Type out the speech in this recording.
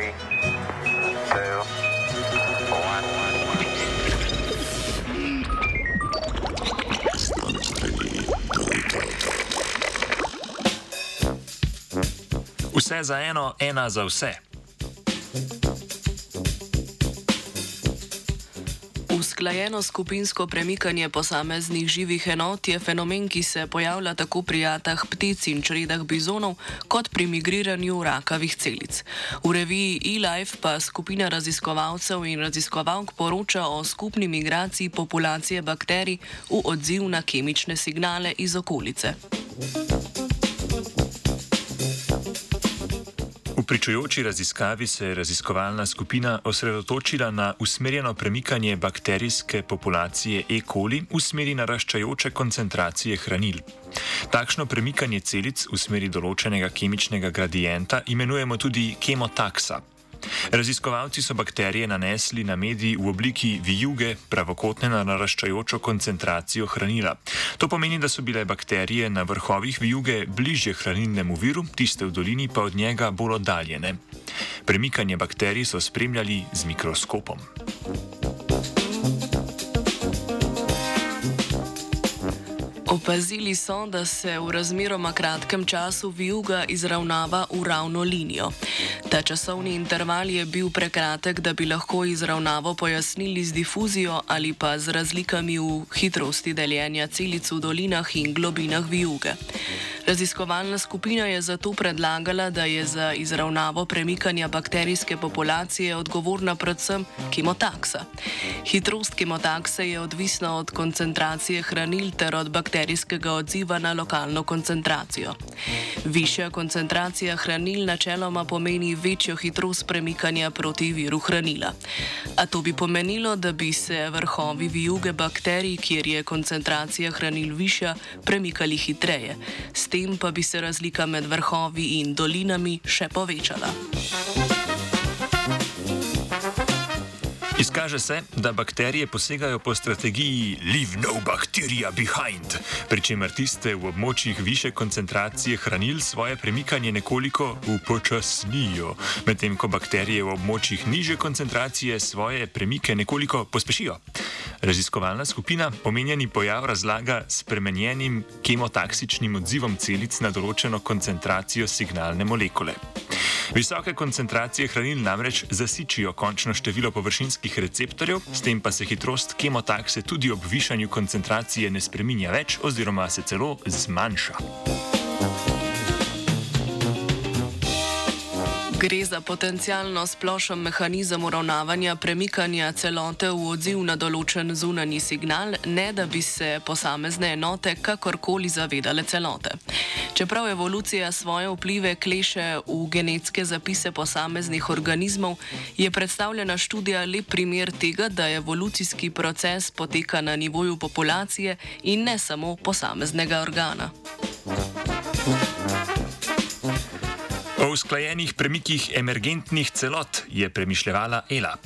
Three, two, one. Vse za eno, ena za vse. Usklajeno skupinsko premikanje posameznih živih enot je fenomen, ki se pojavlja tako pri jatah ptic in čredah bizonov, kot pri migriranju rakavih celic. V reviji eLife pa skupina raziskovalcev in raziskovalk poroča o skupni migraciji populacije bakterij v odziv na kemične signale iz okolice. V pričujoči raziskavi se je raziskovalna skupina osredotočila na usmerjeno premikanje bakterijske populacije E. coli v smeri naraščajoče koncentracije hranil. Takšno premikanje celic v smeri določenega kemičnega gradienta imenujemo tudi kemotaksa. Raziskovalci so bakterije nanesli na medij v obliki vijuge, pravokotne na naraščajočo koncentracijo hranila. To pomeni, da so bile bakterije na vrhovih vijuge bližje hranilnemu viru, tiste v dolini pa od njega bolj oddaljene. Premikanje bakterij so spremljali z mikroskopom. Opazili so, da se v razmeroma kratkem času vijuga izravnava v ravno linijo. Ta časovni interval je bil prekratek, da bi lahko izravnavo pojasnili z difuzijo ali pa z razlikami v hitrosti deljenja celic v dolinah in globinah vijuge. Raziskovalna skupina je zato predlagala, da je za izravnavo premikanja bakterijske populacije odgovorna predvsem kemotaksa. Hitrost kemotakse je odvisna od koncentracije hranil ter od bakterijskega odziva na lokalno koncentracijo. Višja koncentracija hranil načeloma pomeni večjo hitrost premikanja proti viru hranila. A to bi pomenilo, da bi se vrhovi vijuge bakterij, kjer je koncentracija hranil višja, premikali hitreje. S tem pa bi se razlika med vrhovi in dolinami še povečala. Izkaže se, da bakterije posegajo po strategiji Leave no bacteria behind, pri čemer tiste v območjih više koncentracije hranil svoje premikanje nekoliko upočasnijo, medtem ko bakterije v območjih niže koncentracije svoje premike nekoliko pospešijo. Raziskovalna skupina omenjeni pojav razlaga s spremenjenim kemotaksičnim odzivom celic na določeno koncentracijo signalne molekule. Visoke koncentracije hranil namreč zasičijo končno število površinskih receptorjev, s tem pa se hitrost kemotakse tudi ob višanju koncentracije ne spreminja več oziroma se celo zmanjša. Gre za potencialno splošen mehanizem uravnavanja premikanja celote v odziv na določen zunanji signal, ne da bi se posamezne enote kakorkoli zavedale celote. Čeprav evolucija svoje vplive kleše v genetske zapise posameznih organizmov, je predstavljena študija lep primer tega, da evolucijski proces poteka na nivoju populacije in ne samo posameznega organa. O usklajenih premikih emergentnih celot je premišljala Ela.